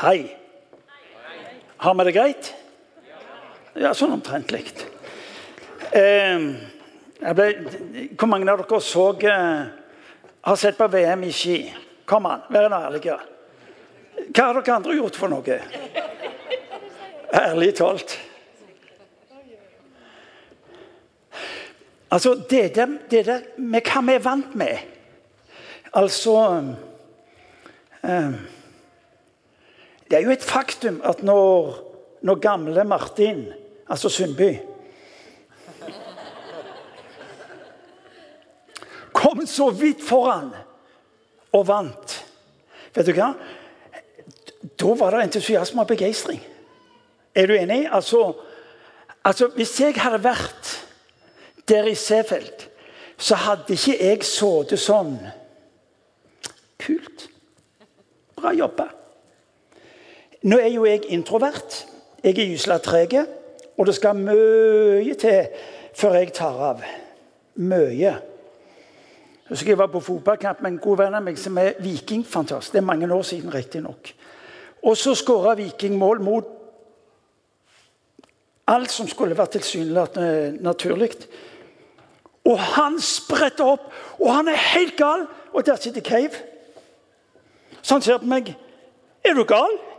Hei. Har vi det greit? Ja, sånn omtrentlig. Eh, hvor mange av dere så eh, har sett på VM i ski? Kom an, vær nå ærlige. Hva har dere andre gjort for noe? Ærlig talt. Altså, det der, det der med hva vi er vant med Altså eh, Det er jo et faktum at når, når gamle Martin, altså Sundby Kom så vidt foran og vant. Vet du hva? Da var det entusiasme og begeistring. Er du enig? Altså, altså, Hvis jeg hadde vært der i Seefeld, så hadde ikke jeg sittet sånn Kult. Bra jobba. Nå er jo jeg introvert. Jeg er gysla treg. Og det skal mye til før jeg tar av. Mye. Jeg husker jeg var på fotballkamp med en god venn av meg som er vikingfantast. Det er mange år siden, riktignok. Og så skåra Viking mål mot alt som skulle vært tilsynelatende naturlig. Og han spretter opp, og han er helt gal! Og der sitter Cave. Så han ser på meg. 'Er du gal?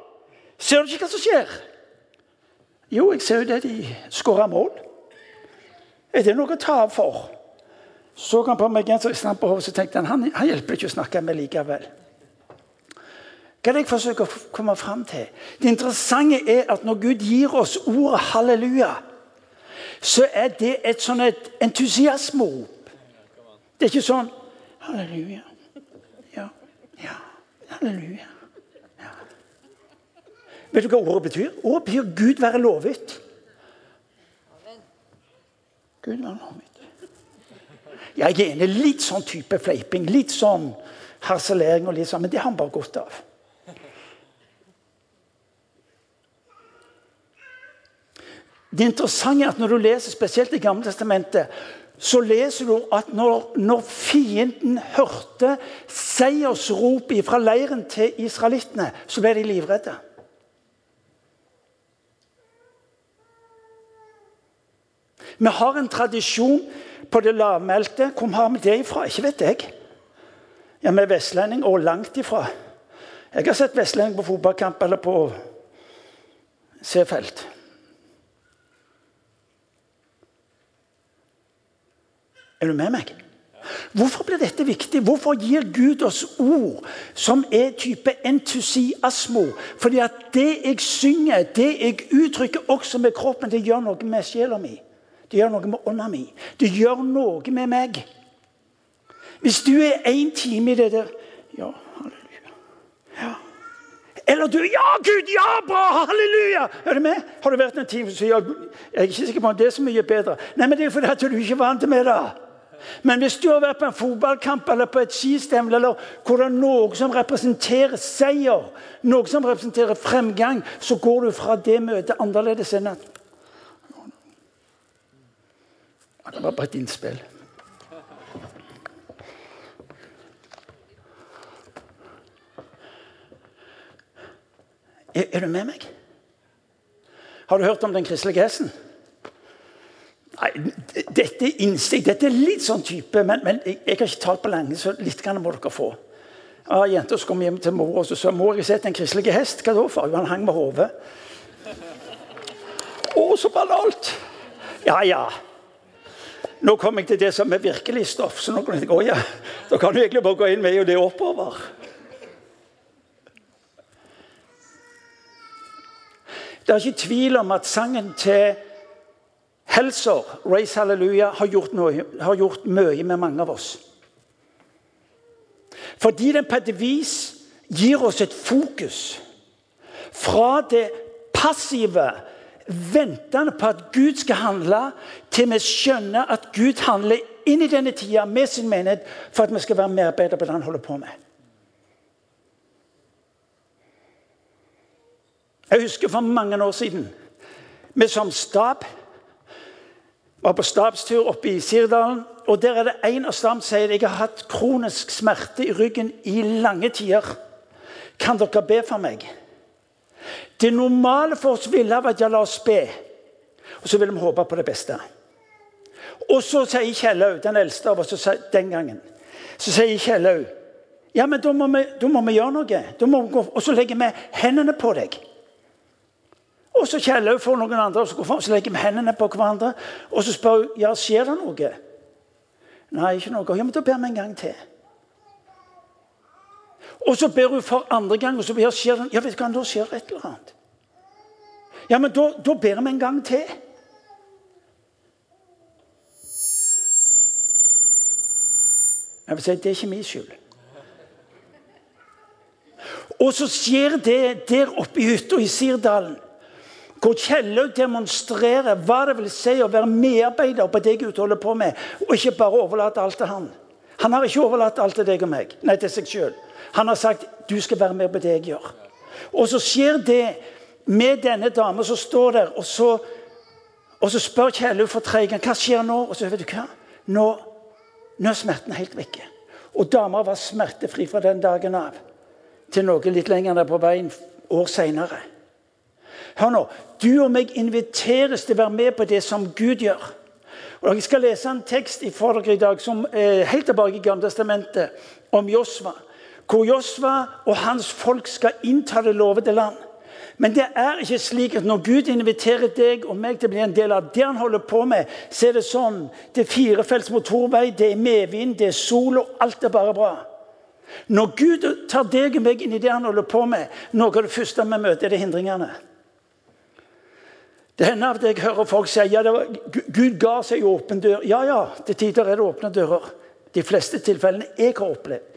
Ser du ikke hva som skjer?' Jo, jeg ser jo det. De skårer mål. Er det noe å ta av for? Så han på meg genser så på hodet, så tenkte han han, han hjelper ikke å snakke med likevel. Hva er det jeg forsøker å komme fram til? Det interessante er at når Gud gir oss ordet halleluja, så er det et sånn et entusiasmerop. Det er ikke sånn halleluja. Ja, ja, halleluja. Vet du hva ordet betyr? Ordet betyr Gud være lovet. Gud være lovet. Jeg er enig. Litt sånn type fleiping. Litt sånn harselering og litt sånn, men det har han bare godt av. Det interessante er at Når du leser spesielt i Gamle testamentet, så leser du at når, når fienden hørte seiersropet fra leiren til israelittene, så ble de livredde. Vi har en tradisjon på det lavmælte. Hvor har vi det ifra? Ikke vet jeg. Ja, Vi er vestlending og langt ifra. Jeg har sett vestlending på fotballkamp eller på C-felt. Er du med meg? Hvorfor blir dette viktig? Hvorfor gir Gud oss ord som er type entusiasmo? Fordi at det jeg synger, det jeg uttrykker også med kroppen, det gjør noe med sjela mi. Det gjør noe med ånda mi. Det gjør noe med meg. Hvis du er én time i det der Ja, halleluja. Ja. Eller du Ja, Gud! Ja, bra! Halleluja! Er du med? Har du vært en time som sier jeg er ikke sikker på om det er så mye bedre. Nei, men Det er fordi at du ikke er vant med det. Men hvis du har vært på en fotballkamp eller på et skistevne eller hvor det er noe som representerer seier, noe som representerer fremgang, så går du fra det møtet annerledes enn at Det var bare et innspill. Er, er du med meg? Har du hørt om den kristelige hesten? Nei, dette er innsikt. Dette er litt sånn type, men, men jeg, jeg, har ikke talt på lenge, så litt kan må dere få. Ja, Jenta kom hjem til mor og så sa mor, jeg sett en kristelig hest. Hva da? Jo, han hang med hodet. Å, så banalt! Ja, ja. Nå kom jeg til det som er virkelig stoff. så nå kan jeg tenke, ja, Da kan du egentlig bare gå inn med det oppover. Det er ikke tvil om at sangen til Helser, Race Hallelujah', har gjort, noe, har gjort mye med mange av oss. Fordi den på et vis gir oss et fokus fra det passive, ventende på at Gud skal handle, til vi skjønner at Gud handler inn i denne tida med sin menighet for at vi skal være medarbeidere på det han holder på med. Jeg husker for mange år siden vi som stab var på stabstur oppe i Sirdalen. og Der er det en av stam som sier jeg har hatt kronisk smerte i ryggen i lange tider. Kan dere be for meg? Det normale for oss ville vært ja, la oss be. Og så vil vi håpe på det beste. Og så sier Kjellaug, den eldste av oss den gangen Så sier Kjellaug ja, men da må, vi, må vi gjøre noe. Vi og så legger vi hendene på deg. Og så Kjellaug får noen andre, og så, går, så legger vi hendene på hverandre. Og så spør hun ja, skjer det noe. Nei, ikke noe. Ja, men da ber vi en gang til. Og så ber hun for andre gang, og så skjer det, ja, vet du hva, da skjer det et eller annet. Ja, men da, da ber vi en gang til. Jeg vil si, Det er ikke min skyld. Og så skjer det der oppe i hytta i Sirdalen. Hvor Kjellaug demonstrerer hva det vil si å være medarbeider på det Gud holder på med, og ikke bare overlate alt til han. Han har ikke overlatt alt til deg og meg, nei, til seg sjøl. Han har sagt du skal være med på det jeg gjør. Og så skjer det med denne dama som står der, og så, og så spør Kjellaug for tredje gang hva skjer nå. Og så vet du hva? Nå nå er smerten helt vekke. Og dama var smertefri fra den dagen av til noe litt lenger ned på veien år seinere. Hør nå. Du og meg inviteres til å være med på det som Gud gjør. Og Jeg skal lese en tekst i dere i dag som er helt tilbake i Gamletestamentet, om Josva. Hvor Josva og hans folk skal innta det lovede land. Men det er ikke slik at når Gud inviterer deg og meg til å bli en del av det han holder på med, så er det sånn Det er firefelts motorvei, det er medvind, det er sol, og alt er bare bra. Når Gud tar deg og meg inn i det han holder på med, noe av det første vi møter, er det hindringene. Det hender at jeg hører folk si ja, var, Gud ga seg åpen dør. Ja, ja, til tider er det åpne dører. De fleste tilfellene jeg har opplevd,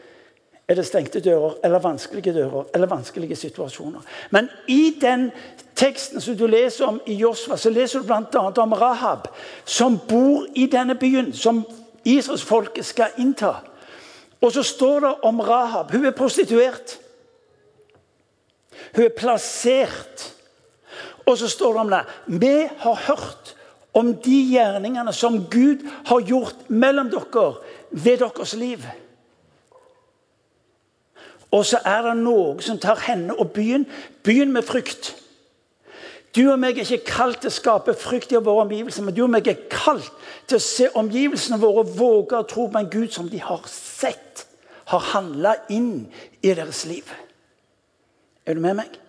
er det stengte dører eller vanskelige dører eller vanskelige situasjoner. Men i den teksten som du leser om i Josva, så leser du bl.a. om Rahab, som bor i denne byen, som Israelsfolket skal innta. Og så står det om Rahab. Hun er prostituert. Hun er plassert. Og så står det om det. Vi har hørt om de gjerningene som Gud har gjort mellom dere ved deres liv. Og så er det noe som tar henne og byen, byen med frykt. Du og meg er ikke kalt til å skape frykt i våre omgivelser, men du og meg er kalt til å se omgivelsene våre og våge å tro på en Gud som de har sett, har handla inn i deres liv. Er du med meg?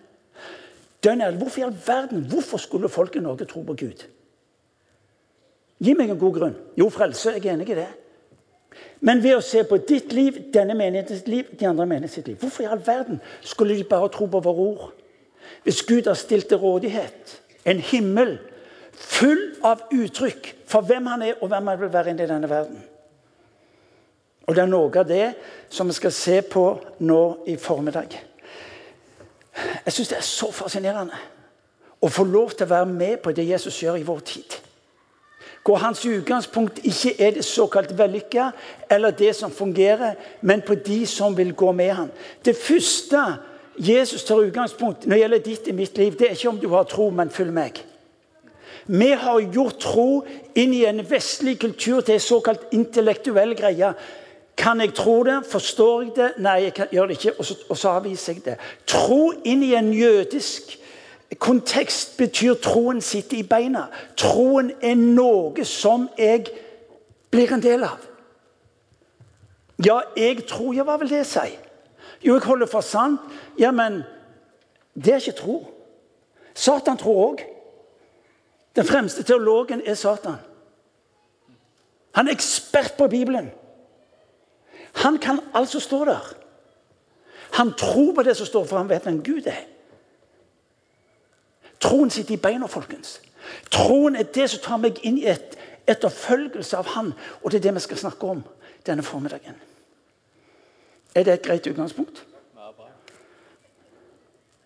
Dønner, hvorfor i all verden, hvorfor skulle folk i Norge tro på Gud? Gi meg en god grunn. Jo, frelse. Jeg er enig i det. Men ved å se på ditt liv, denne menighetens liv, de andre menighetens liv Hvorfor i all verden skulle de bare tro på våre ord? Hvis Gud har stilt til rådighet en himmel full av uttrykk for hvem han er, og hvem han vil være inn i denne verden. Og Det er noe av det som vi skal se på nå i formiddag. Jeg syns det er så fascinerende å få lov til å være med på det Jesus gjør i vår tid hvor hans utgangspunkt ikke er det såkalt vellykka eller det som fungerer, men på de som vil gå med ham. Det første Jesus tar utgangspunkt når det gjelder ditt i mitt liv, det er ikke om du har tro, men følg meg. Vi har gjort tro inn i en vestlig kultur til en såkalt intellektuell greie. Kan jeg tro det? Forstår jeg det? Nei, jeg kan, gjør det ikke. Og så, og så avviser jeg det. Tro inn i en jødisk Kontekst betyr troen sitter i beina. Troen er noe som jeg blir en del av. Ja, jeg tror ja, Hva vil det si? Jo, jeg holder for sant. Ja, men det er ikke tro. Satan tror òg. Den fremste teologen er Satan. Han er ekspert på Bibelen. Han kan altså stå der. Han tror på det som står, for han vet hvem Gud er. Troen sitter i beina, folkens. Troen er det som tar meg inn i et etterfølgelse av Han. Og det er det vi skal snakke om denne formiddagen. Er det et greit utgangspunkt?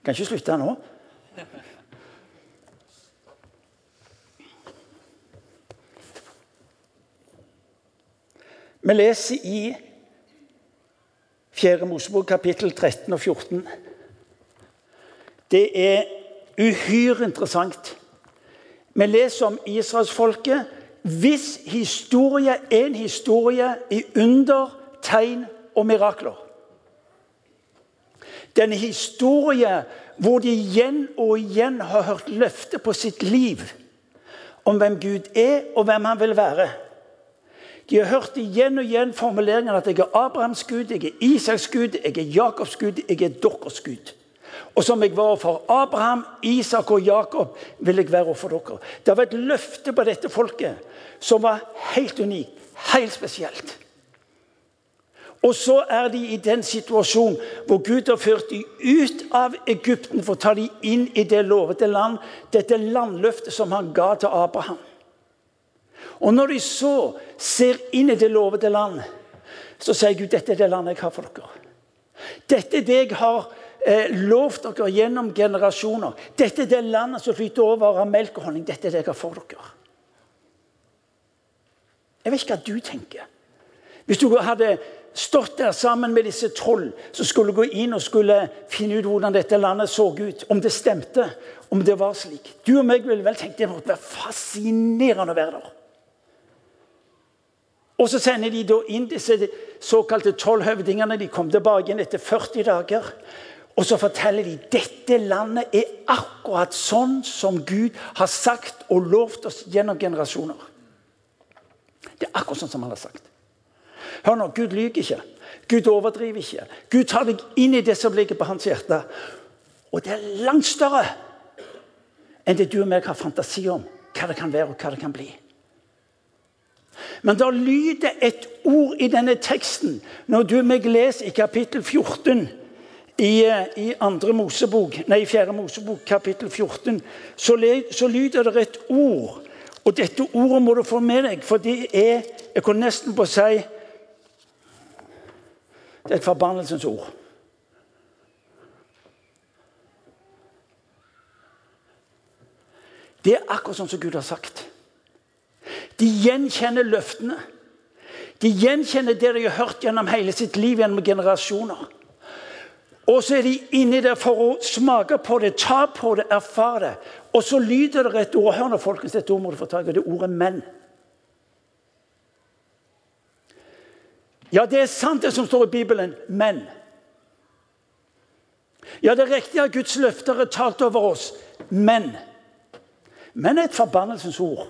Kan ikke slutte nå. Vi leser i 4. Mosebok kapittel 13 og 14. Det er uhyre interessant. Vi leser om israelsfolket hvis historie er en historie i under, tegn og mirakler. Denne historien hvor de igjen og igjen har hørt løftet på sitt liv om hvem Gud er, og hvem han vil være. De har hørt igjen og igjen formuleringen at 'jeg er Abrahams Gud', 'jeg er Isaks Gud', 'jeg er Jakobs Gud', 'jeg er deres Gud'. Og som jeg var for Abraham, Isak og Jakob, vil jeg være for dere. Det var et løfte på dette folket som var helt unikt, helt spesielt. Og så er de i den situasjonen hvor Gud har ført dem ut av Egypten for å ta dem inn i det lovede land, dette landløftet som han ga til Abraham. Og når de så ser inn i det lovede land, så sier Gud dette er det landet jeg har for dere. Dette er det jeg har eh, lovt dere gjennom generasjoner. Dette er det landet som flyter over av melk og honning. Dette er det jeg har for dere. Jeg vet ikke hva du tenker. Hvis du hadde stått der sammen med disse troll som skulle gå inn og skulle finne ut hvordan dette landet så ut, om det stemte, om det var slik. Du og meg ville vel tenkt det måtte være fascinerende å være der. Og Så sender de da inn disse såkalte tolvhøvdingene. De kom tilbake igjen etter 40 dager. Og så forteller de dette landet er akkurat sånn som Gud har sagt og lovt oss gjennom generasjoner. Det er akkurat sånn som han har sagt. Hør nå, Gud lyver ikke. Gud overdriver ikke. Gud tar deg inn i det som ligger på hans hjerte. Og det er langt større enn det du og meg har fantasi om hva det kan være og hva det kan bli. Men da lyder et ord i denne teksten når du og meg leser i kapittel 14 i, i andre Mosebok, nei, fjerde Mosebok, kapittel 14, så, le, så, lyder det et ord. Og dette ordet må du få med deg, for det er Jeg kunne nesten på å si Det er et forbannelsens ord. Det er akkurat sånn som Gud har sagt. De gjenkjenner løftene. De gjenkjenner det de har hørt gjennom hele sitt liv gjennom generasjoner. Og så er de inni der for å smake på det, ta på det, erfare det. Og så lyder det et ord. Hør nå, folkens, dette ordet må du få tak i. Det ordet 'menn'. Ja, det er sant, det som står i Bibelen. Men. Ja, det er riktig at Guds løfter er talt over oss. Men. Men er et forbannelsens ord.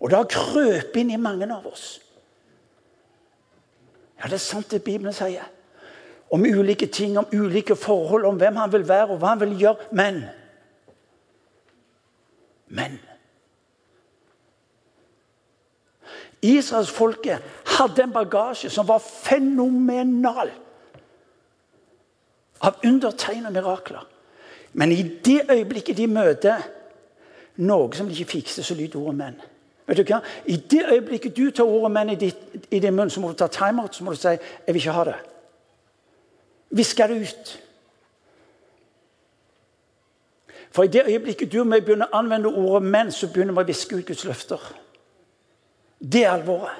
Og det har krøpet inn i mange av oss. Ja, det er sant det Bibelen sier. Om ulike ting, om ulike forhold, om hvem han vil være og hva han vil gjøre. Men Men Israelsfolket hadde en bagasje som var fenomenal. Av undertegn og mirakler. Men i det øyeblikket de møter noe som de ikke fikser, så lyder ordet 'menn'. Vet du hva? I det øyeblikket du tar ordet 'menn' i, i din munn, så må du ta timeout så må du si 'jeg vil ikke ha det'. Viske det ut. For i det øyeblikket du og meg begynner å anvende ordet 'menn', så begynner vi å viske ut Guds løfter. Det er alvoret.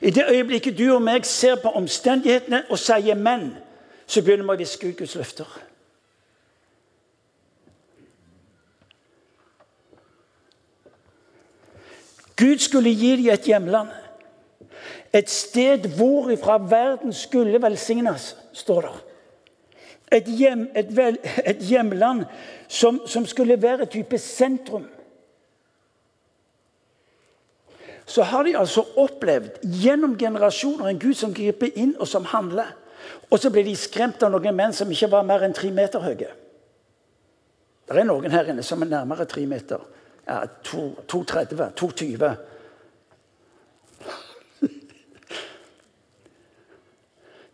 I det øyeblikket du og meg ser på omstendighetene og sier 'men', så begynner vi å viske ut Guds løfter. Gud skulle gi dem et hjemland. Et sted hvorifra verden skulle velsignes, står det. Et, hjem, et, vel, et hjemland som, som, skulle være et type sentrum. Så har de altså opplevd gjennom generasjoner en Gud som griper inn og som handler. Og så blir de skremt av noen menn som ikke var mer enn tre meter høye. Det er noen her inne som er nærmere tre meter. Ja, 2,30, 2,20.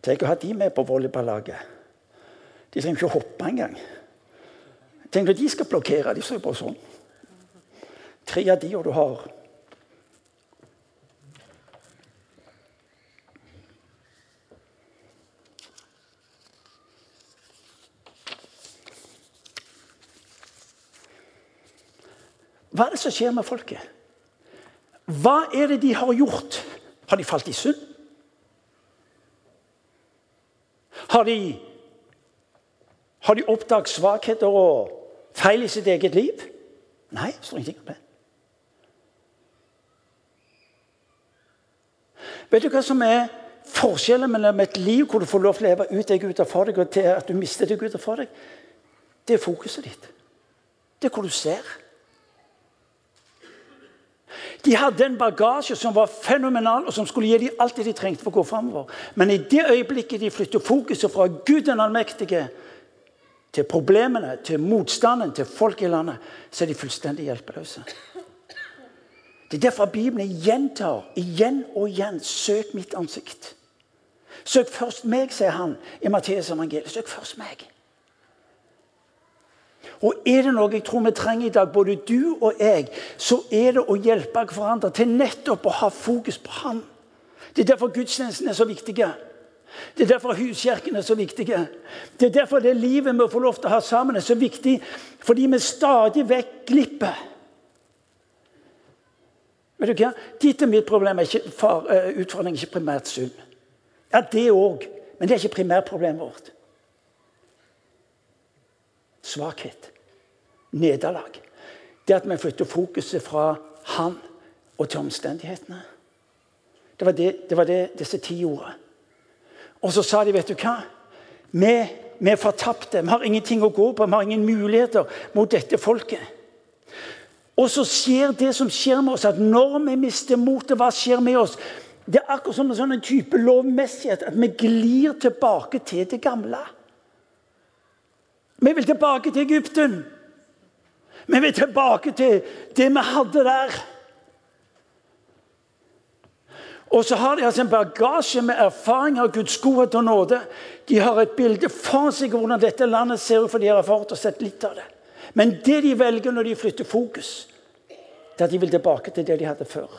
Tenk å ha de med på volleyballaget. De trenger ikke å hoppe engang. Tenk når de skal blokkere. De står bare sånn. Tre av de, og du har Hva er det som skjer med folket? Hva er det de har gjort? Har de falt i synd? Har de, har de oppdaget svakheter og feil i sitt eget liv? Nei, det står ingenting om det. Vet du hva som er Forskjellen mellom et liv hvor du får lov til å leve ut det Gud har for deg, og til at du mister det Gud har for deg, det er fokuset ditt. Det er hvor du ser. De hadde en bagasje som var fenomenal, og som skulle gi dem alt det de trengte for å gå framover. Men i det øyeblikket de flytter fokuset fra Gud den allmektige til problemene, til motstanden, til folk i landet, så er de fullstendig hjelpeløse. Det er derfor Bibelen gjentar igjen og igjen 'søk mitt ansikt'. Søk først meg, sier han i Matteus evangeliet. Søk først meg. Og er det noe jeg tror vi trenger i dag, både du og jeg, så er det å hjelpe hverandre til nettopp å ha fokus på Han. Det er derfor gudstjenesten er så viktige. Det er derfor huskirken er så viktig. Det er derfor det livet vi får lov til å ha sammen, er så viktig. Fordi vi stadig vekk glipper. Vet du hva? Ditt og mitt problem er ikke, far, uh, utfordring ikke primært synd. Ja, det òg. Men det er ikke primærproblemet vårt. Svakhet. Nederlag. Det at vi flytter fokuset fra han og til omstendighetene. Det var det, det, var det disse ti gjorde. Og så sa de, vet du hva? Vi, vi er fortapte. Vi har ingenting å gå på. Vi har ingen muligheter mot dette folket. Og så skjer det som skjer med oss, at når vi mister motet, hva skjer med oss? Det er akkurat som en sånn type lovmessighet at vi glir tilbake til det gamle. Vi vil tilbake til Egypten. Vi vil tilbake til det vi hadde der. Og så har de altså en bagasje med erfaring av Guds godhet og nåde. De har et bilde for seg hvordan dette landet ser ut, for de har erfart og sett litt av det. Men det de velger når de flytter fokus, det er at de vil tilbake til det de hadde før.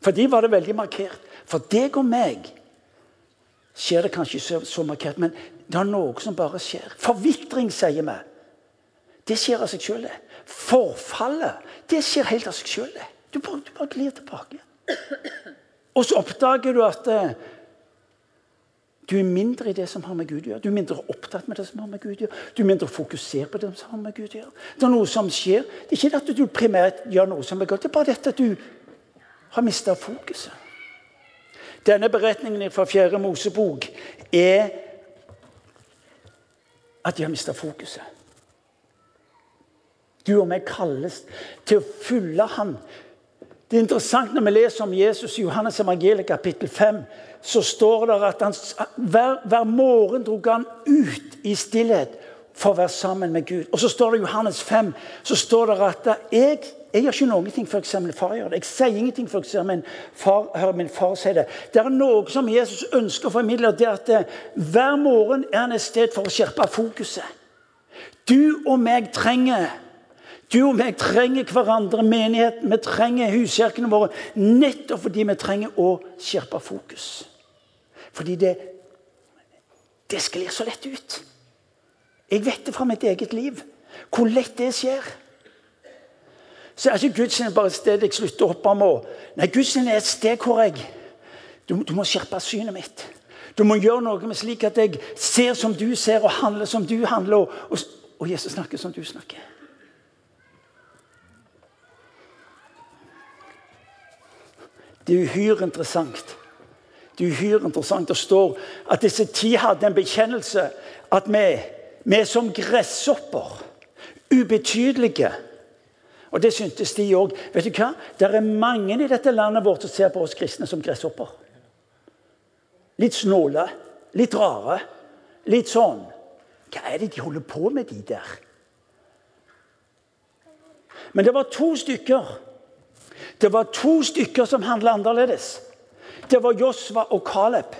For de var det veldig markert. For deg og meg skjer det kanskje ikke så markert, men det er noe som bare skjer. Forvitring, sier vi. Det skjer av seg sjøl. Forfallet, det skjer helt av seg sjøl. Du bare, du bare glir tilbake. Og så oppdager du at eh, du er mindre i det som har med Gud å gjøre. Du er mindre opptatt med det som har med Gud å gjøre. Du er mindre fokusert på det som har med Gud å gjøre. Det er noe som skjer. Det er ikke at du primært gjør noe som er godt, det er bare dette at du har mista fokuset. Denne beretningen fra Fjerde Mosebok er at de har mista fokuset. Du og meg kalles til å følge Han det er interessant når vi leser om Jesus i Johannes evangeliet kapittel 5. Så står det at han, hver, hver morgen dro han ut i stillhet for å være sammen med Gud. Og så står det i Johannes 5 så står det at jeg, jeg gjør ikke noe før jeg ser min far gjøre det. Jeg sier ingenting før jeg ser min far, hører min far si det. Det er noe som Jesus ønsker å formidle. det er at det, Hver morgen er han et sted for å skjerpe fokuset. Du og meg trenger du og meg trenger hverandre, menigheten. Vi trenger huskirkene våre nettopp fordi vi trenger å skjerpe fokus. Fordi det, det sklir så lett ut. Jeg vet det fra mitt eget liv. Hvor lett det skjer. Så er ikke gudstjenesten bare et sted jeg slutter å hoppe med. Nei, gudstjenesten er et sted hvor jeg du, du må skjerpe synet mitt. Du må gjøre noe med slik at jeg ser som du ser, og handler som du handler. Og, og, Jesus snakker som du snakker. Det er uhyre interessant. Det er uhyre interessant. Det står at disse ti hadde en bekjennelse at vi, vi som gresshopper. Ubetydelige. Og det syntes de òg. Vet du hva? Det er mange i dette landet vårt som ser på oss kristne som gresshopper. Litt snåle. Litt rare. Litt sånn. Hva er det de holder på med, de der? Men det var to stykker det var to stykker som handla annerledes. Det var Josva og Caleb.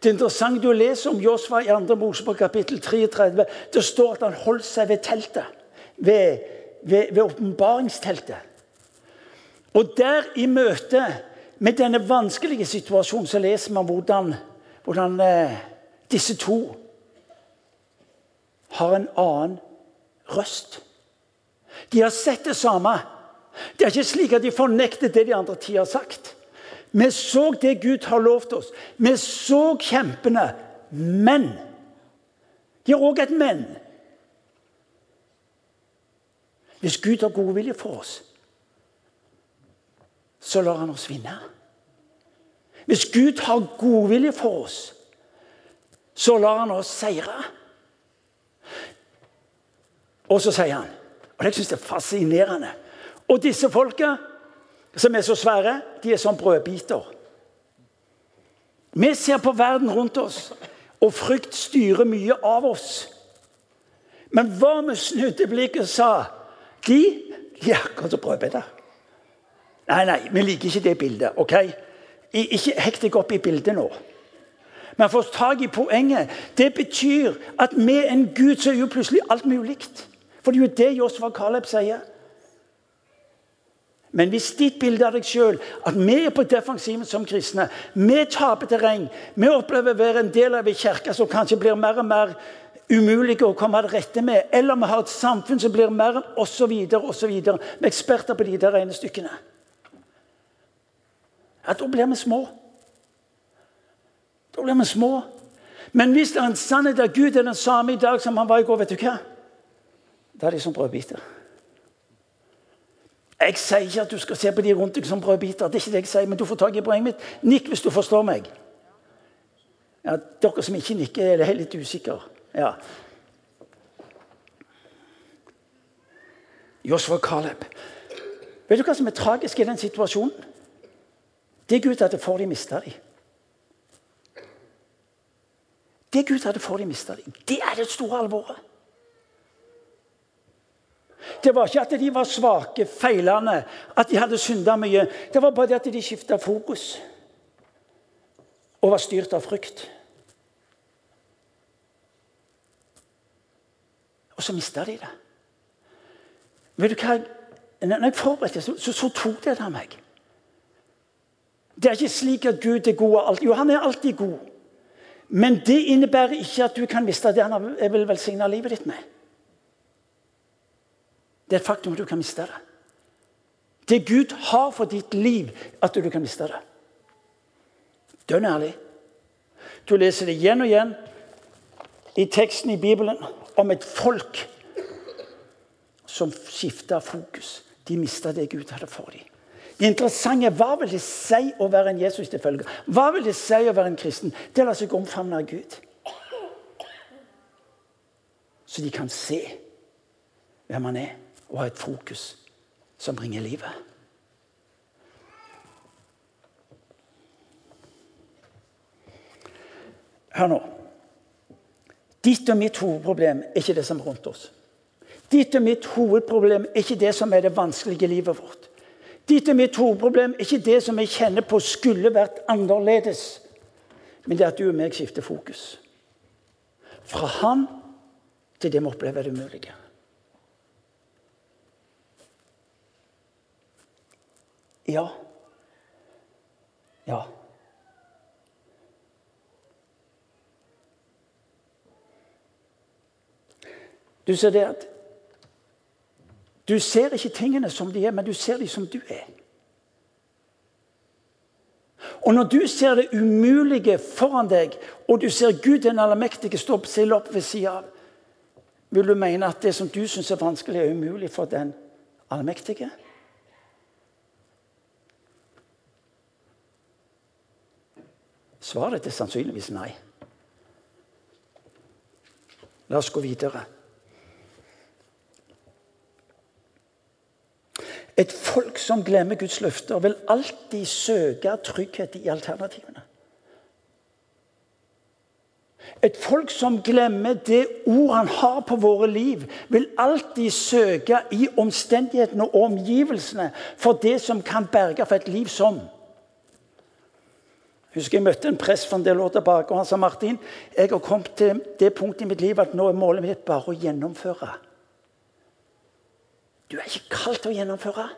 Det er interessant å lese om Josva i 2. Mosebok kapittel 33. Det står at han holdt seg ved teltet. Ved, ved, åpenbaringsteltet. Og der i møte med denne vanskelige situasjonen så leser man hvordan, hvordan eh, disse to har en annen røst. De har sett det samme. Det er ikke slik at de fornekter det de andre ti har sagt. Vi så det Gud har lovt oss. Vi så kjempene. Men De har òg et men. Hvis Gud har god vilje for oss, så lar han oss vinne. Hvis Gud har god vilje for oss, så lar han oss seire. Og så sier han, og det syns jeg er fascinerende Og disse folka som er så svære, de er som brødbiter. Vi ser på verden rundt oss, og frykt styrer mye av oss. Men hva med snudde blikket og sa De ja, er akkurat som brødbiter. Nei, nei, vi liker ikke det bildet. ok? Ikke hekt deg opp i bildet nå. Men få tak i poenget. Det betyr at med en Gud så er jo plutselig alt mulig. For det er jo det Josfa Caleb sier. Men hvis ditt bilde av deg sjøl at vi er på defensiven som kristne, vi taper terreng, vi opplever å være en del av en kirke som kanskje blir mer og mer umulig å komme til rette med, eller vi har et samfunn som blir mer osv., osv., med eksperter på de der regnestykkene Ja, Da blir vi små. Da blir vi små. Men hvis det er en sannhet at Gud er den samme i dag som han var i går, vet du hva? Da er de som brødbiter. Jeg sier ikke at du skal se på de rundt deg som brødbiter. det er ikke det jeg sier, Men du får tak i poenget mitt. Nikk hvis du forstår meg. Ja, dere som ikke nikker, er litt usikre. Ja. Joshua Caleb. Vet du hva som er tragisk i den situasjonen? Det Gud hadde for de mista de. Det Gud hadde for de mista de. Det er det store alvoret. Det var ikke at de var svake, feilende, at de hadde synda mye. Det var bare det at de skifta fokus og var styrt av frykt. Så mista de det. Vet du hva? Når jeg forberedte så, så, så tok det av meg. Det er ikke slik at Gud er god. Jo, han er alltid god. Men det innebærer ikke at du kan miste det han vil velsigne livet ditt med. Det er et faktum at du kan miste det. Det Gud har for ditt liv, at du kan miste det. Dønn ærlig. Du leser det igjen og igjen i teksten i Bibelen om et folk som skifta fokus. De mista det Gud hadde for dem. Det interessante er hva vil det si å være en Jesus-tilfølger? Hva vil det si å være en kristen? Det lar seg omfavne av Gud. Så de kan se hvem han er, og ha et fokus som bringer livet. Hør nå. Ditt og mitt hovedproblem er ikke det som er rundt oss. Ditt og mitt hovedproblem er ikke det som er det vanskelige livet vårt. Ditt og mitt hovedproblem er ikke det som jeg kjenner på skulle vært annerledes, men det er at du og meg skifter fokus. Fra han til det vi opplever det umulige. Ja. Ja. Du ser det at du ser ikke tingene som de er, men du ser dem som du er. Og når du ser det umulige foran deg, og du ser Gud den allmektige stå stille opp ved sida av, vil du mene at det som du syns er vanskelig, er umulig for den allmektige? Svaret er sannsynligvis nei. La oss gå videre. Et folk som glemmer Guds løfter, vil alltid søke trygghet i alternativene. Et folk som glemmer det ord han har på våre liv, vil alltid søke i omstendighetene og omgivelsene for det som kan berge for et liv som. Jeg husker Jeg møtte en prest for en del år tilbake, og han sa Martin, jeg har kommet til det punktet i mitt liv at nå er målet mitt bare å gjennomføre. Du er ikke kalt til å gjennomføre.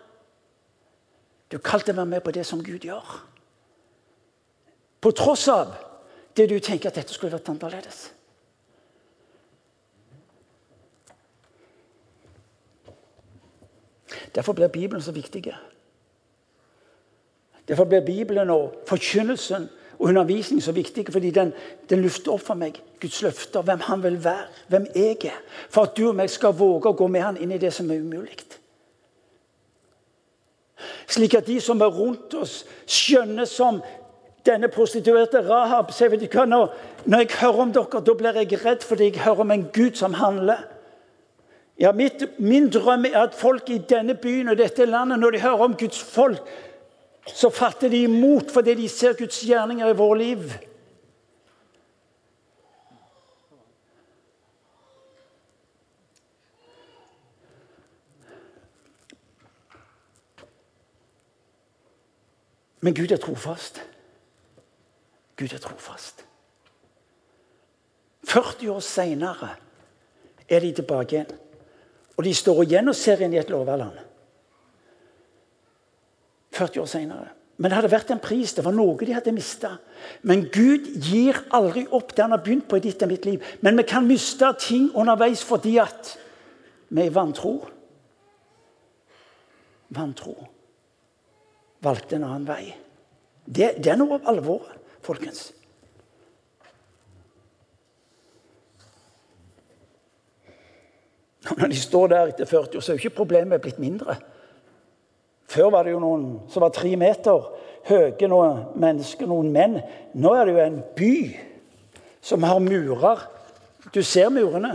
Du er kalt til å være med på det som Gud gjør. På tross av det du tenker at dette skulle vært annerledes. Derfor blir Bibelen så viktig. Derfor blir Bibelen og forkynnelsen og undervisning er så viktig, fordi den, den løfter opp for meg Guds løfter, hvem han vil være, hvem jeg er. For at du og meg skal våge å gå med han inn i det som er umulig. Slik at de som er rundt oss, skjønner som denne prostituerte Rahab sier vet du hva, når, når jeg hører om dere, da blir jeg redd fordi jeg hører om en Gud som handler. Ja, mitt, Min drøm er at folk i denne byen og dette landet, når de hører om Guds folk, så fatter de imot fordi de ser Guds gjerninger i vårt liv. Men Gud er trofast. Gud er trofast. 40 år seinere er de tilbake igjen. Og de står igjen og ser inn i et loverland. 40 år seinere. Men det hadde vært en pris. Det var noe de hadde mista. Men Gud gir aldri opp det han har begynt på i ditt og mitt liv. Men vi kan miste ting underveis fordi at vi er vantro. Vantro. Valgte en annen vei. Det, det er noe av alvoret, folkens. Når de står der etter 40 år, så er jo ikke problemet blitt mindre. Før var det jo noen som var tre meter høye, noen mennesker, noen menn. Nå er det jo en by som har murer. Du ser murene.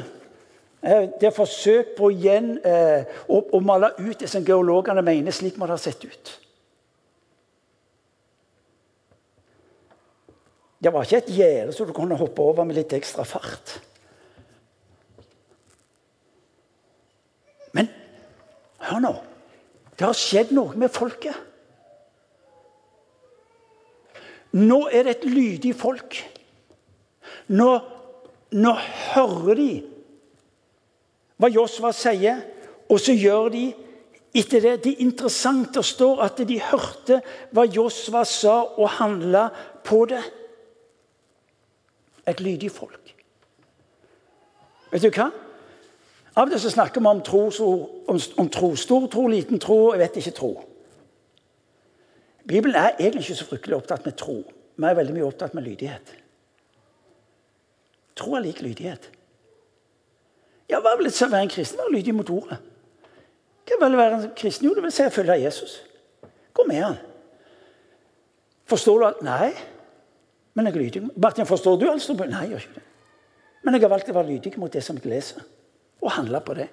Eh, det er forsøk på igjen eh, å, å, male ut det som geologene mener slik må det ha sett ut. Det var ikke et gjerde som du kunne hoppe over med litt ekstra fart. Men hør nå. Det har skjedd noe med folket. Nå er det et lydig folk. Nå, nå hører de hva Josva sier, og så gjør de etter det. Det er interessant det står at de hørte hva Josva sa, og handla på det. Et lydig folk. Vet du hva? Av og til snakker vi om tro, om, om tro. Stor tro, liten tro, jeg vet ikke tro. Bibelen er egentlig ikke så fryktelig opptatt med tro. Vi er veldig mye opptatt med lydighet. Tro er lik lydighet. Ja, Hva vil det si å være en kristen? Være lydig mot ordet. Hva vil det være en kristen? Jo, det vil si å følge Jesus. Gå med han. Forstår du alt? Nei. Men jeg er lydig. Martin, forstår du alt? Nei, jeg gjør ikke det. Men jeg har valgt å være lydig mot det som jeg leser og handle på det.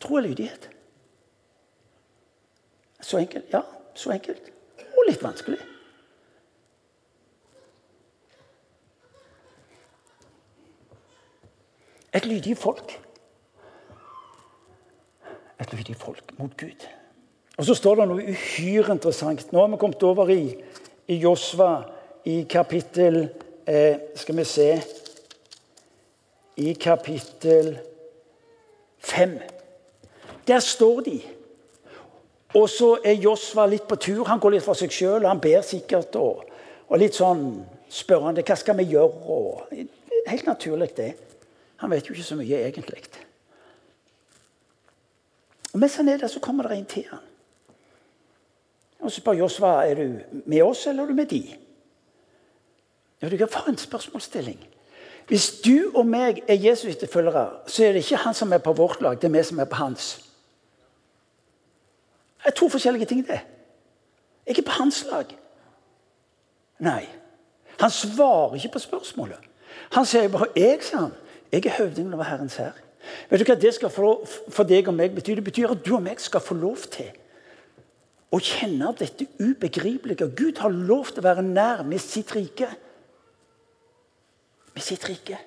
Tro er lydighet. Så enkelt. Ja, så enkelt. Og litt vanskelig. Et lydig folk. Et lydig folk mot Gud. Og Så står det noe uhyre interessant. Nå har vi kommet over i, i Josva i kapittel eh, Skal vi se I kapittel 5. Der står de. Og så er Josva litt på tur. Han går litt for seg sjøl. Han ber sikkert. Og, og, litt sånn spørrende. Hva skal vi gjøre? Og, helt naturlig, det. Han vet jo ikke så mye egentlig. Og Mens han er der, så kommer det en til han. Og så spør Josva er du med oss eller er du med de. Ja, du For en spørsmålsstilling. Hvis du og meg er Jesus etterfølgere, så er det ikke han som er på vårt lag, det er vi som er på hans. Det er to forskjellige ting, det. Jeg er på hans lag. Nei. Han svarer ikke på spørsmålet. Han sier bare 'jeg', sa han. 'Jeg er høvdingen over Herrens hær'. Vet du hva det skal for deg og meg betyr? Det betyr at du og meg skal få lov til å kjenne dette ubegripelige. Gud har lov til å være nær med sitt rike med sitt rike.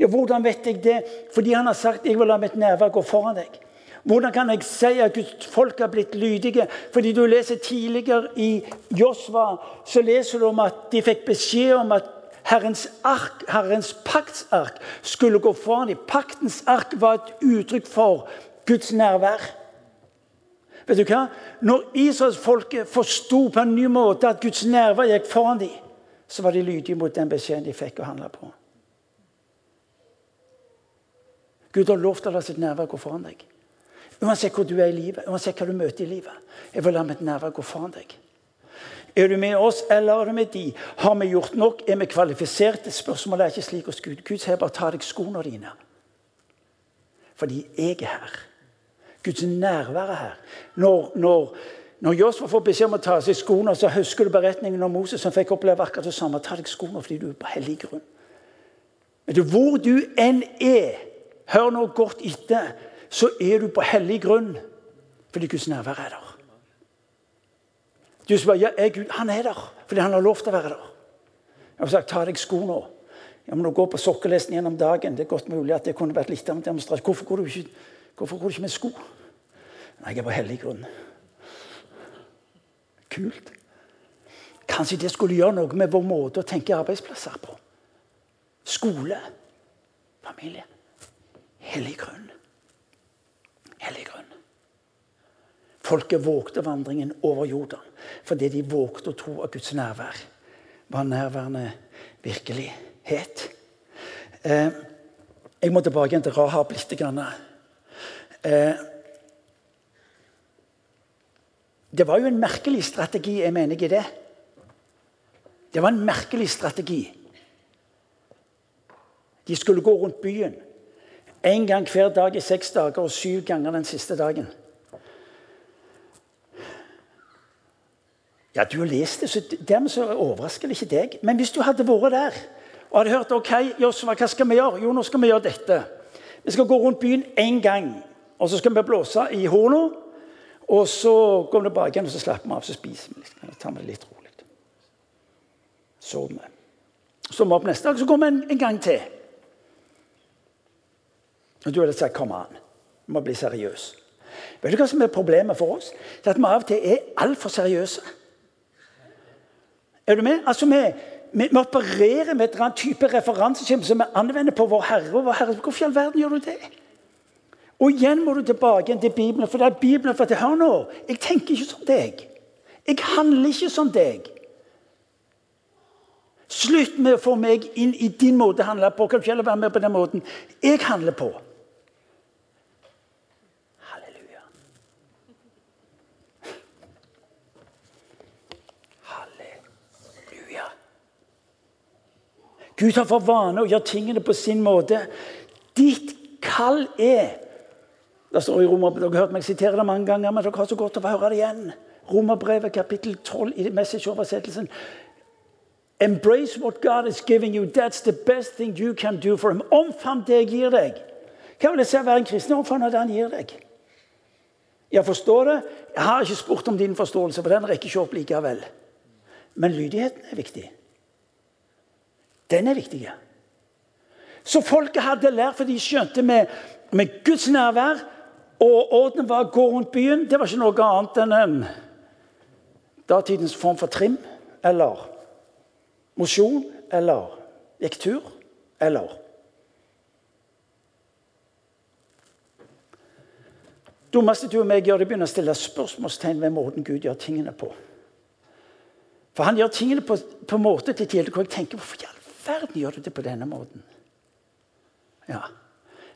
Ja, Hvordan vet jeg det? Fordi han har sagt 'jeg vil la mitt nærvær gå foran deg'. Hvordan kan jeg si at Guds folk har blitt lydige? Fordi du leser tidligere i Josva, så leser du om at de fikk beskjed om at Herrens, ark, Herrens paktsark skulle gå foran dem. Paktens ark var et uttrykk for Guds nærvær. Vet du hva? Når Israelsfolket forsto på en ny måte at Guds nærvær gikk foran dem, så var de lydige mot den beskjeden de fikk å handle på. Gud har lov til å la sitt nærvær gå foran deg. Uansett hvor du er i livet, uansett hva du møter i livet. Jeg vil la mitt nærvær gå foran deg. Er du med oss, eller er du med de? Har vi gjort nok? Er vi kvalifiserte? Spørsmålet er ikke slik hos Gud. Gud sier bare ta deg skoene dine. Fordi jeg er her. Guds nærvær er her. Når, når, når Josfa får beskjed om å ta av seg skoene, så husker du beretningen om Moses som fikk oppleve akkurat det samme. Ta deg skoene fordi du er på hellig grunn. Du, hvor du enn er, hør nå godt etter, så er du på hellig grunn fordi Guds nærvær er der. Du spør ja, er Gud Han er der fordi han har lov til å være der. Jeg har sagt, ta deg sko nå. Ja, men å gå på sokkelesten gjennom dagen Det er godt mulig at det kunne vært litt demonstrasjon. Hvorfor går du ikke, hvorfor går du ikke med sko? Nei, jeg er på hellig grunn. Kult. Kanskje det skulle gjøre noe med vår måte å tenke arbeidsplasser på. Skole, familie. Hellig grunn. Hellig grunn. Folket vågte vandringen over Jordan fordi de vågte å tro at Guds nærvær var nærværende virkelighet. Eh, jeg må tilbake igjen til Rahab litt. Grann. Eh, det var jo en merkelig strategi, jeg mener ikke det. Det var en merkelig strategi. De skulle gå rundt byen én gang hver dag i seks dager og syv ganger den siste dagen. Ja, Du har lest det, så dermed så overrasker det ikke deg. Men hvis du hadde vært der og hadde hørt ok, Joshua, hva skal vi gjøre? Jo, nå skal vi gjøre dette. Vi skal gå rundt byen én gang, og så skal vi blåse i horna. Og så går vi tilbake igjen og så slapper vi av så spiser vi. Liksom. tar vi det litt rolig. Sover vi. Så må vi opp neste dag, så går vi en, en gang til. Og du hadde sagt 'kom an'. Vi må bli seriøse. Vet du hva som er problemet for oss? Det er at vi av og til er altfor seriøse. Er du med? Altså, vi, vi, vi opererer med et eller annet type referanseskjema som vi anvender på vår Herre. og vår Herre. Hvorfor i all verden gjør du det? Og igjen må du tilbake til Bibelen. For det er Bibelen for at Hør nå, jeg tenker ikke som deg. Jeg handler ikke som deg. Slutt med å få meg inn i din måte å handle på. Kan du ikke være med på den måten jeg handler på? Halleluja. Halleluja. Gud har for vane å gjøre tingene på sin måte. Ditt kall er Det står i Romer, Dere har hørt meg sitere det mange ganger, men dere har så godt av å høre det igjen. Romerbrevet kapittel 12 i message-oversettelsen. Embrace what God is giving you. That's the best thing you can do for him. Omfavn det jeg gir deg. Hva vil det si å være en kristen? Omfavn det han gir deg. Jeg forstår det. Jeg har ikke spurt om din forståelse, for den rekker ikke opp likevel. Men lydigheten er viktig. Den er viktig. Så folket hadde lært, for de skjønte med, med Guds nærvær og orden var å gå rundt byen. Det var ikke noe annet enn en datidens form for trim eller mosjon eller gikk tur eller dummeste du og meg gjør, det begynner å stille spørsmålstegn ved måten Gud gjør tingene på. For han gjør tingene på, på måte til tider hvor jeg tenker hvorfor i verden gjør du det på denne måten? Ja.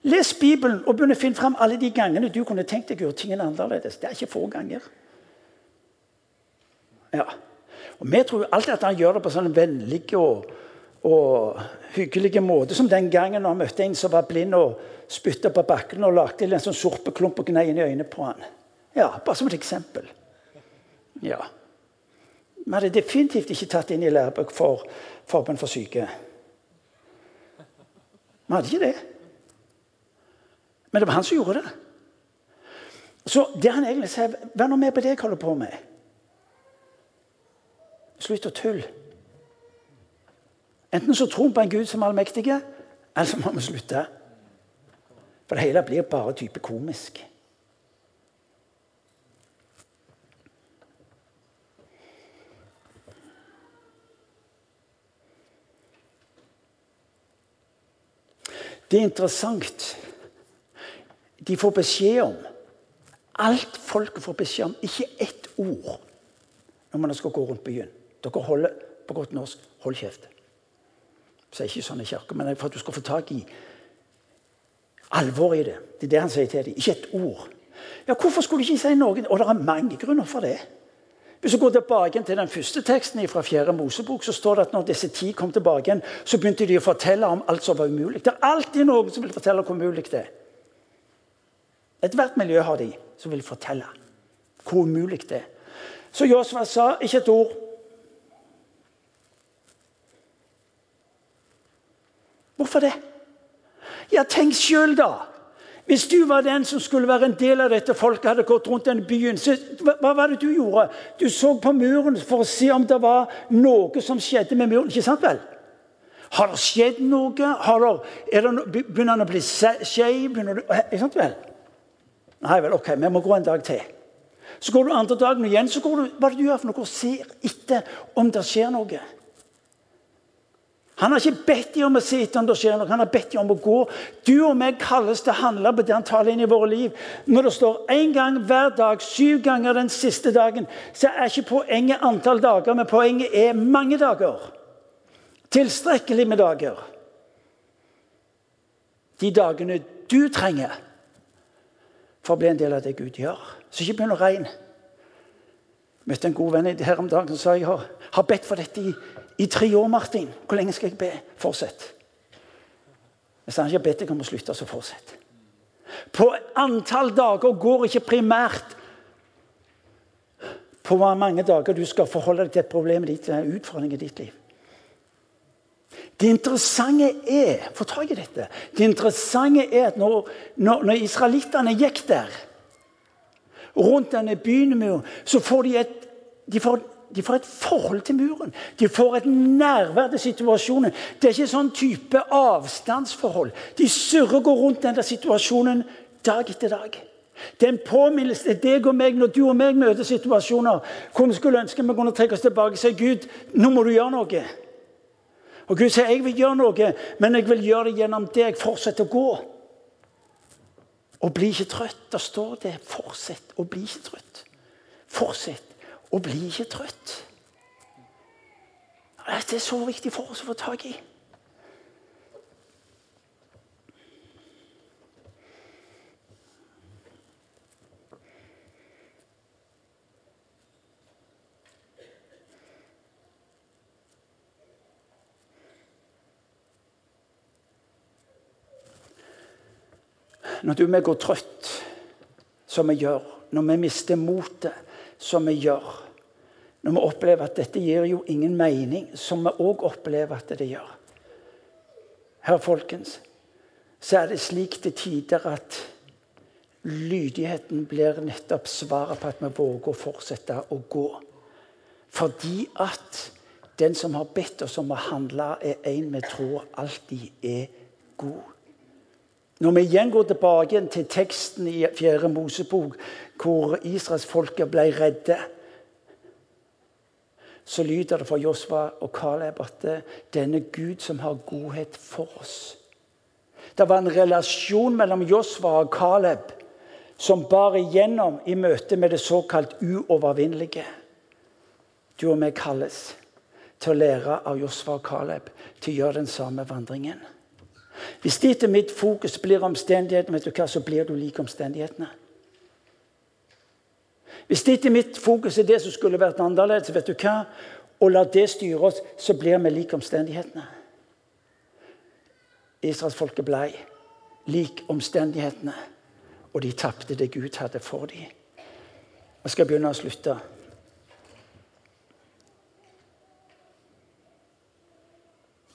Les Bibelen og begynn å finne fram alle de gangene du kunne tenkt deg å gjøre tingene annerledes. Det er ikke få ganger. Ja. Og Vi tror alltid at han gjør det på sånn vennlig og, og hyggelig måte. Som den gangen han møtte en som var blind og spytta på bakken og lagde en sånn sorpeklump og gnei inn i øynene på han. Ja, Bare som et eksempel. Ja. Vi hadde definitivt ikke tatt inn i lærebøk for forbund for syke. Vi hadde ikke det. Men det var han som gjorde det. Så det han egentlig sier, vær nå med på det jeg holder på med. Slutt å tulle. Enten så tror vi på en Gud som er allmektig, eller så må vi slutte. For det hele blir bare type komisk. Det er interessant. De får beskjed om Alt folket får beskjed om. Ikke ett ord når man skal gå rundt byen. Dere holder på godt norsk hold kjeft. Sier ikke sånn i kirka, men for at du skal få tak i alvoret i det. Det er det han sier til dem. Ikke et ord. Ja, Hvorfor skulle de ikke si noe? Og det er mange grunner for det. Hvis du går tilbake til den første teksten fra 4. Mosebok, så står det at når disse ti kom tilbake, så begynte de å fortelle om alt som var umulig. Det er alltid noen som vil fortelle hvor umulig det er. Ethvert miljø har de som vil fortelle hvor umulig det er. Så Josva sa ikke et ord. Hvorfor det? Ja, tenk sjøl, da. Hvis du var den som skulle være en del av dette folket, hadde gått rundt denne byen, så hva, hva var det du gjorde? Du så på muren for å se om det var noe som skjedde med muren. ikke sant vel? Har det skjedd noe? Det, det, begynner den å bli skeiv? Ikke sant vel? Nei vel, ok, vi må gå en dag til. Så går du andre dagen igjen, så går du, hva er det du gjør for noe? Ser etter om det skjer noe. Han har ikke bedt dem om å se etter om det skjer noe, han har bedt dem om å gå. Du og meg kalles til å handle på det han taler inn i våre liv. Når det står én gang hver dag, syv ganger den siste dagen, så er ikke poenget antall dager, men poenget er mange dager. Tilstrekkelig med dager. De dagene du trenger for å bli en del av det Gud gjør. Så ikke begynn å regne. Jeg møtte en god venn her om dagen som sa jeg har, bedt for dette i i tre år, Martin. Hvor lenge skal jeg be? Fortsett. Hvis han ikke har bedt deg om å slutte, så fortsett. På antall dager går ikke primært på hvor mange dager du skal forholde deg til et problem ditt, en utfordring i ditt liv. Det interessante er få tak i dette, det interessante er at når, når, når israelittene gikk der, rundt denne byen, så får de et de får de får et forhold til muren. De får et nærvær til situasjonen. Det er ikke sånn type avstandsforhold. De surrer og går rundt denne situasjonen dag etter dag. Det er en påminnelse til deg og meg når du og meg møter situasjoner hvor vi skulle ønske vi kunne trekke oss tilbake og si Gud, nå må du gjøre noe. Og Gud sier jeg vil gjøre noe, men jeg vil gjøre det gjennom deg. Fortsett å gå. Og bli ikke trøtt. Da står det 'fortsett å bli ikke trøtt'. Fortsett å bli ikke trøtt. Det er så viktig for oss å få tak i. Når du og jeg går trøtt, som vi gjør, når vi mister motet, som vi gjør, når vi opplever at dette gir jo ingen mening, som vi òg opplever at det gjør. Her, folkens, så er det slik til tider at lydigheten blir nettopp svaret på at vi våger å fortsette å gå. Fordi at den som har bedt oss om å handle, er en vi tror alltid er god. Når vi igjen går tilbake til teksten i 4. Mosebok, hvor israelsfolket ble redde så lyder det fra Josva og Caleb at denne Gud som har godhet for oss. Det var en relasjon mellom Josva og Caleb som bar igjennom i møte med det såkalt uovervinnelige. Du og meg kalles til å lære av Josva og Caleb til å gjøre den samme vandringen. Hvis ditt og mitt fokus blir omstendighetene, vet du hva, så blir du lik omstendighetene. Hvis ditt og mitt fokus er det som skulle vært annerledes, vet du hva? og la det styre oss, så blir vi lik omstendighetene. Israelsfolket blei lik omstendighetene, og de tapte det Gud hadde for dem. Jeg skal begynne å slutte.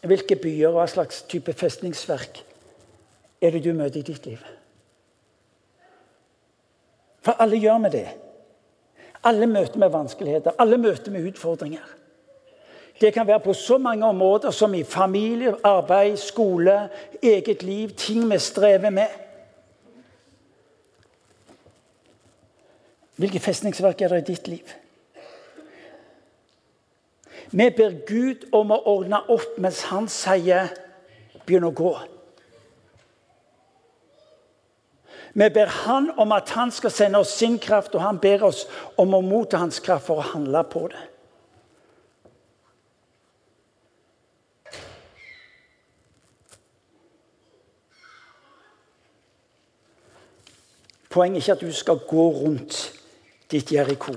Hvilke byer og hva slags type festningsverk er det du møter i ditt liv? For alle gjør vi det. Alle møter med vanskeligheter, alle møter med utfordringer. Det kan være på så mange områder som i familie, arbeid, skole, eget liv, ting vi strever med. Hvilke festningsverk er det i ditt liv? Vi ber Gud om å ordne opp mens han sier 'begynn å gå'. Vi ber Han om at han skal sende oss sin kraft, og han ber oss om å motta hans kraft for å handle på det. Poenget er ikke at du skal gå rundt ditt Jeriko.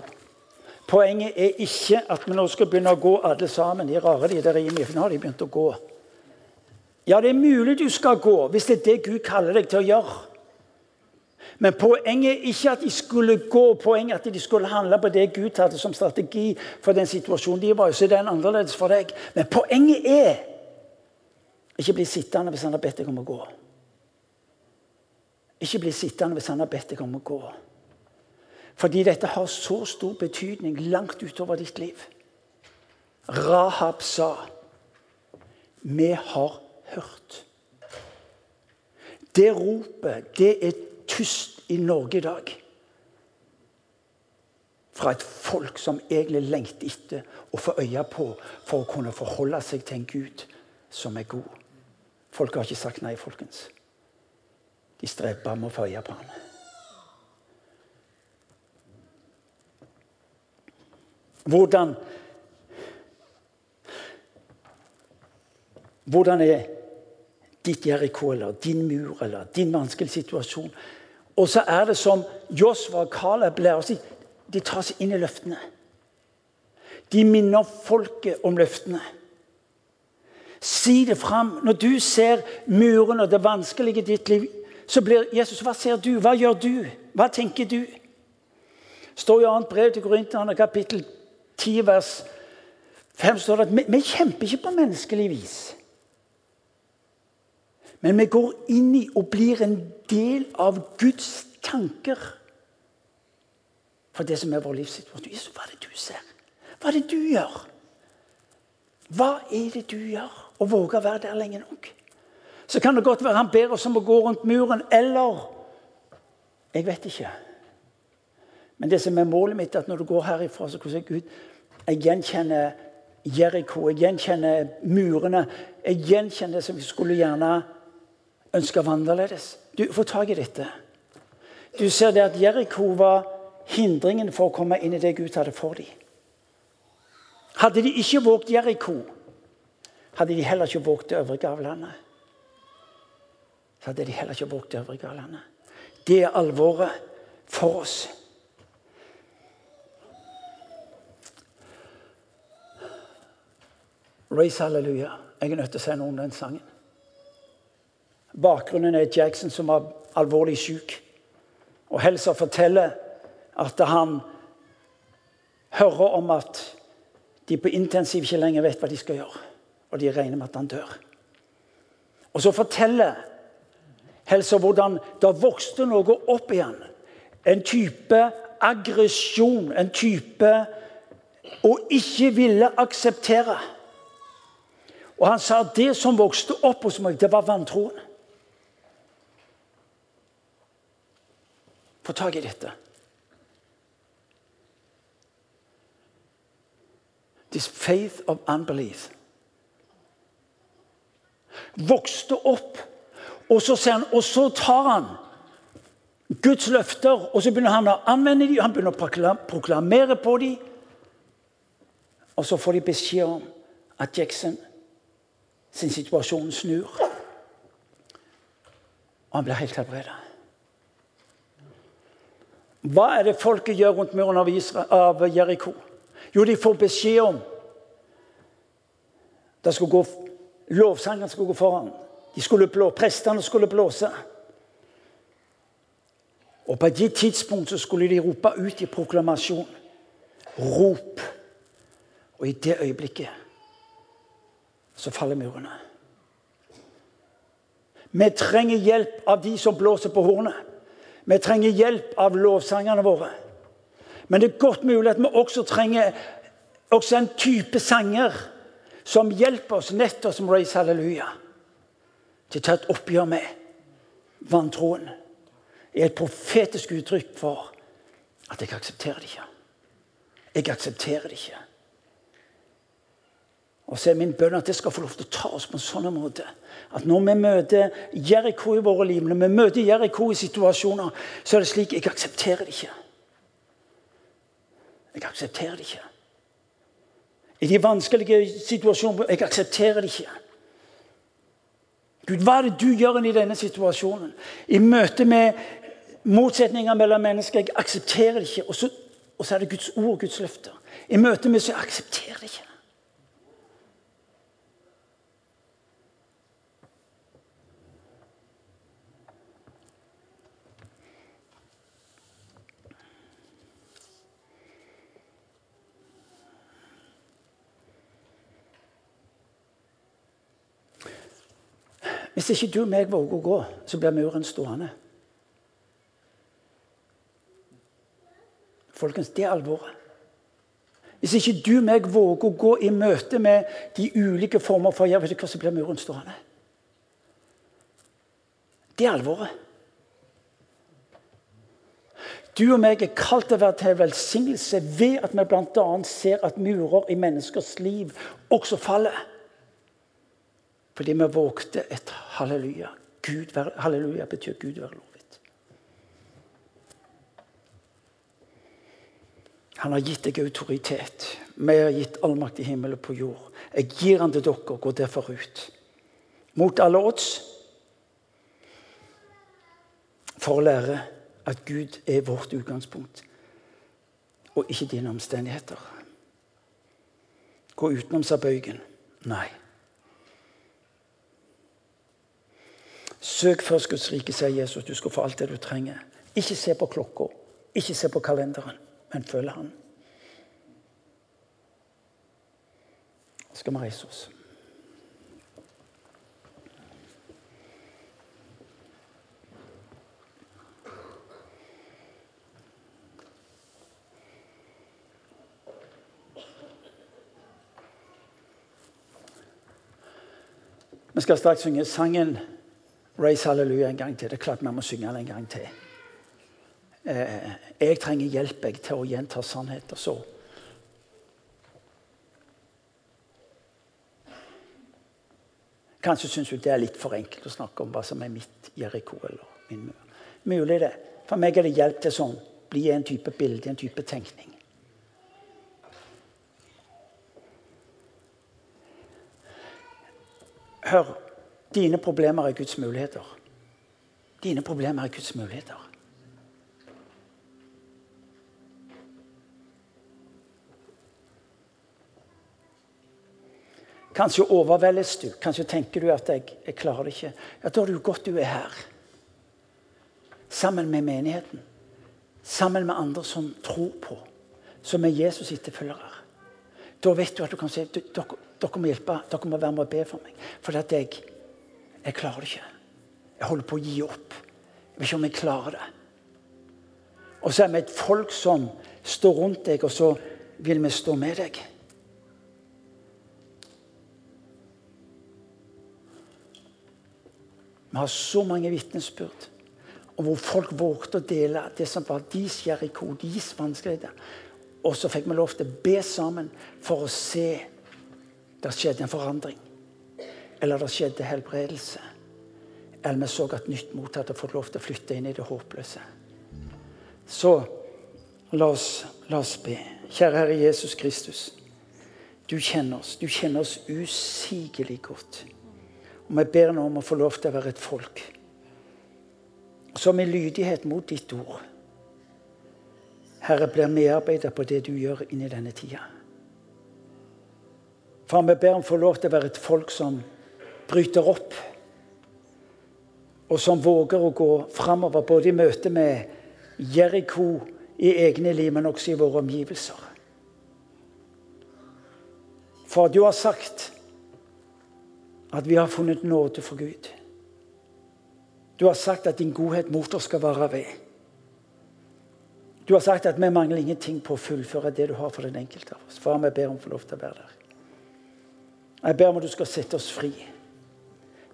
Poenget er ikke at vi nå skal begynne å gå alle sammen. De rare de der inne, for nå har de begynt å gå. Ja, det er mulig du skal gå hvis det er det Gud kaller deg til å gjøre. Men poenget er ikke at de skulle gå, poenget er at de skulle handle på det Gud hadde som strategi for den situasjonen de var i. Så er den annerledes for deg. Men poenget er ikke bli sittende hvis han har bedt deg om å gå. Ikke bli sittende hvis han har bedt deg om å gå. Fordi dette har så stor betydning langt utover ditt liv. Rahab sa, 'Vi har hørt'. Det ropet, det er tyst i Norge i dag. Fra et folk som egentlig lengter etter å få øye på for å kunne forholde seg til en Gud som er god. Folk har ikke sagt nei, folkens. De streber med å få øye på ham. Hvordan Hvordan er ditt Jeriko eller din mur eller din vanskelige situasjon? Og så er det som Josva og Caleb lærer oss de tar seg inn i løftene. De minner folket om løftene. Si det fram. Når du ser muren og det vanskelige i ditt liv, så blir Jesus Hva ser du? Hva gjør du? Hva tenker du? står i annet brev til Korinterne, kapittel 10, vers 5, står det at vi, vi kjemper ikke på menneskelig vis. Men vi går inn i og blir en del av Guds tanker. For det som er vår livssituasjon. Jesus, hva er det du ser? Hva er det du gjør? Hva er det du gjør? Og våge å være der lenge nok. Så kan det godt være han ber oss om å gå rundt muren, eller Jeg vet ikke. Men det som er målet mitt, er at når du går herifra, så kan du si Gud, jeg gjenkjenner Jeriko, jeg gjenkjenner murene. Jeg gjenkjenner det som vi skulle gjerne ønske være annerledes. Du, får tak i dette. Du ser det at Jeriko var hindringen for å komme inn i det Gud hadde for dem. Hadde de ikke våget Jeriko, hadde de heller ikke våget det øvrige av landet. Så hadde de heller ikke våget det øvrige av landet. Det er alvoret for oss. Race Hallelujah. Jeg er nødt til å si noe om den sangen. Bakgrunnen er Jackson som var alvorlig syk. Og Helsa forteller at han hører om at de på intensiv ikke lenger vet hva de skal gjøre. Og de regner med at han dør. Og så forteller Helsa hvordan det vokste noe opp igjen. En type aggresjon, en type å ikke ville akseptere. Og han sa at det som vokste opp hos meg, det var vantroen. Få tak i dette. This faith of unbelief. Vokste opp, og så, han, og så tar han Guds løfter og så begynner han å anvende dem, han begynner å proklamere på dem. Og så får de beskjed om at Jackson sin situasjon snur. Og han blir helt helbredet. Hva er det folket gjør rundt muren av, av Jeriko? Jo, de får beskjed om det skulle gå, skulle gå foran. De skulle blå, Prestene skulle blåse. Og På et tidspunkt så skulle de rope ut i proklamasjon. Rop. Og i det øyeblikket så faller murene. Vi trenger hjelp av de som blåser på hornet. Vi trenger hjelp av lovsangerne våre. Men det er godt mulig at vi også trenger også en type sanger som hjelper oss, nettopp som Raise Halleluja, til å ta et oppgjør med vantroen. er et profetisk uttrykk for at jeg aksepterer det ikke. Jeg aksepterer det ikke. Og så er min bønn at det skal få lov til å ta oss på en sånn måte at når vi møter Jeriko i våre liv, når vi møter Jeriko i situasjoner, så er det slik jeg aksepterer det ikke. Jeg aksepterer det ikke. I de vanskelige situasjonene Jeg aksepterer det ikke. Gud, hva er det du gjør i denne situasjonen? I møte med motsetninger mellom mennesker. Jeg aksepterer det ikke. Og så, og så er det Guds ord, Guds løfter. I møte med så jeg aksepterer det ikke. Hvis ikke du og meg våger å gå, så blir muren stående. Folkens, det er alvoret. Hvis ikke du og meg våger å gå i møte med de ulike former for hjelp, så blir muren stående. Det er alvoret. Du og meg er kalt til å være til velsignelse ved at vi bl.a. ser at murer i menneskers liv også faller. Fordi vi vågte et halleluja. Gud, halleluja betyr Gud være lovet. Han har gitt deg autoritet. Vi har gitt all makt i himmelen på jord. Jeg gir han til dere. Gå derfor ut. Mot alle odds. For å lære at Gud er vårt utgangspunkt, og ikke dine omstendigheter. Gå utenom, sa bøygen. Nei. Søk først Guds rike, sier Jesus. Du skal få alt det du trenger. Ikke se på klokka, ikke se på kalenderen, men følg Han. Skal vi reise oss? Vi skal straks synge sangen 'Raise Hallelujah' en gang til. Det er klart vi må synge den en gang til. Eh, jeg trenger hjelp jeg, til å gjenta sannheter. Så Kanskje syns du det er litt for enkelt å snakke om hva som er mitt Jeriko eller min mur. Mulig det. For meg er det hjelp til sånn. Bli en type bilde, en type tenkning. Hør. Dine problemer er Guds muligheter. Dine problemer er Guds muligheter. Kanskje overveldes du. Kanskje tenker du at jeg, jeg klarer det ikke. Ja, Da er det jo godt du er her. Sammen med menigheten. Sammen med andre som tror på. Som er Jesus etterfølgere. Da vet du at du kan si dere, dere må hjelpe, dere må være med og be for meg. Fordi at jeg, jeg klarer det ikke. Jeg holder på å gi opp. Jeg vet ikke om jeg klarer det. Og så er vi et folk som står rundt deg, og så vil vi stå med deg. Vi har så mange vitnesbyrd og hvor folk vågte å dele det som var deres Jeriko, deres vanskeligheter. Og så fikk vi lov til å be sammen for å se det skjedde en forandring. Eller det skjedde helbredelse. Eller vi så at nytt mot hadde fått lov til å flytte inn i det håpløse. Så la oss, la oss be. Kjære Herre Jesus Kristus. Du kjenner oss. Du kjenner oss usigelig godt. Og vi ber nå om å få lov til å være et folk som i lydighet mot ditt ord Herre, blir medarbeidet på det du gjør inni denne tida. Far, vi ber om å få lov til å være et folk som bryter opp. Og som våger å gå framover, både i møte med Jeriko i egne liv, men også i våre omgivelser. For du har sagt at vi har funnet nåde for Gud. Du har sagt at din godhet mot oss skal vare ved. Du har sagt at vi mangler ingenting på å fullføre det du har for den enkelte av oss. Far, vi ber om å få lov til å være der. Jeg ber om at du skal sette oss fri.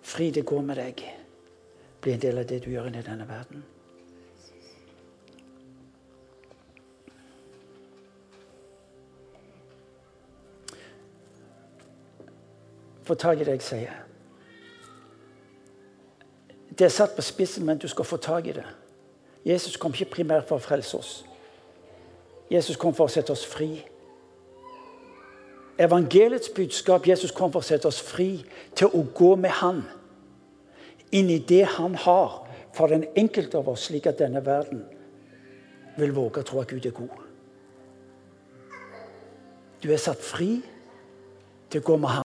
Fri det går med deg. Bli en del av det du gjør i denne verden. Få tak i det jeg sier. Det er satt på spissen, men du skal få tak i det. Jesus kom ikke primært for å frelse oss. Jesus kom for å sette oss fri. Evangeliets budskap Jesus kom for å sette oss fri til å gå med Han inn i det Han har for den enkelte av oss, slik at denne verden vil våge å tro at Gud er god. Du er satt fri til å gå med Han.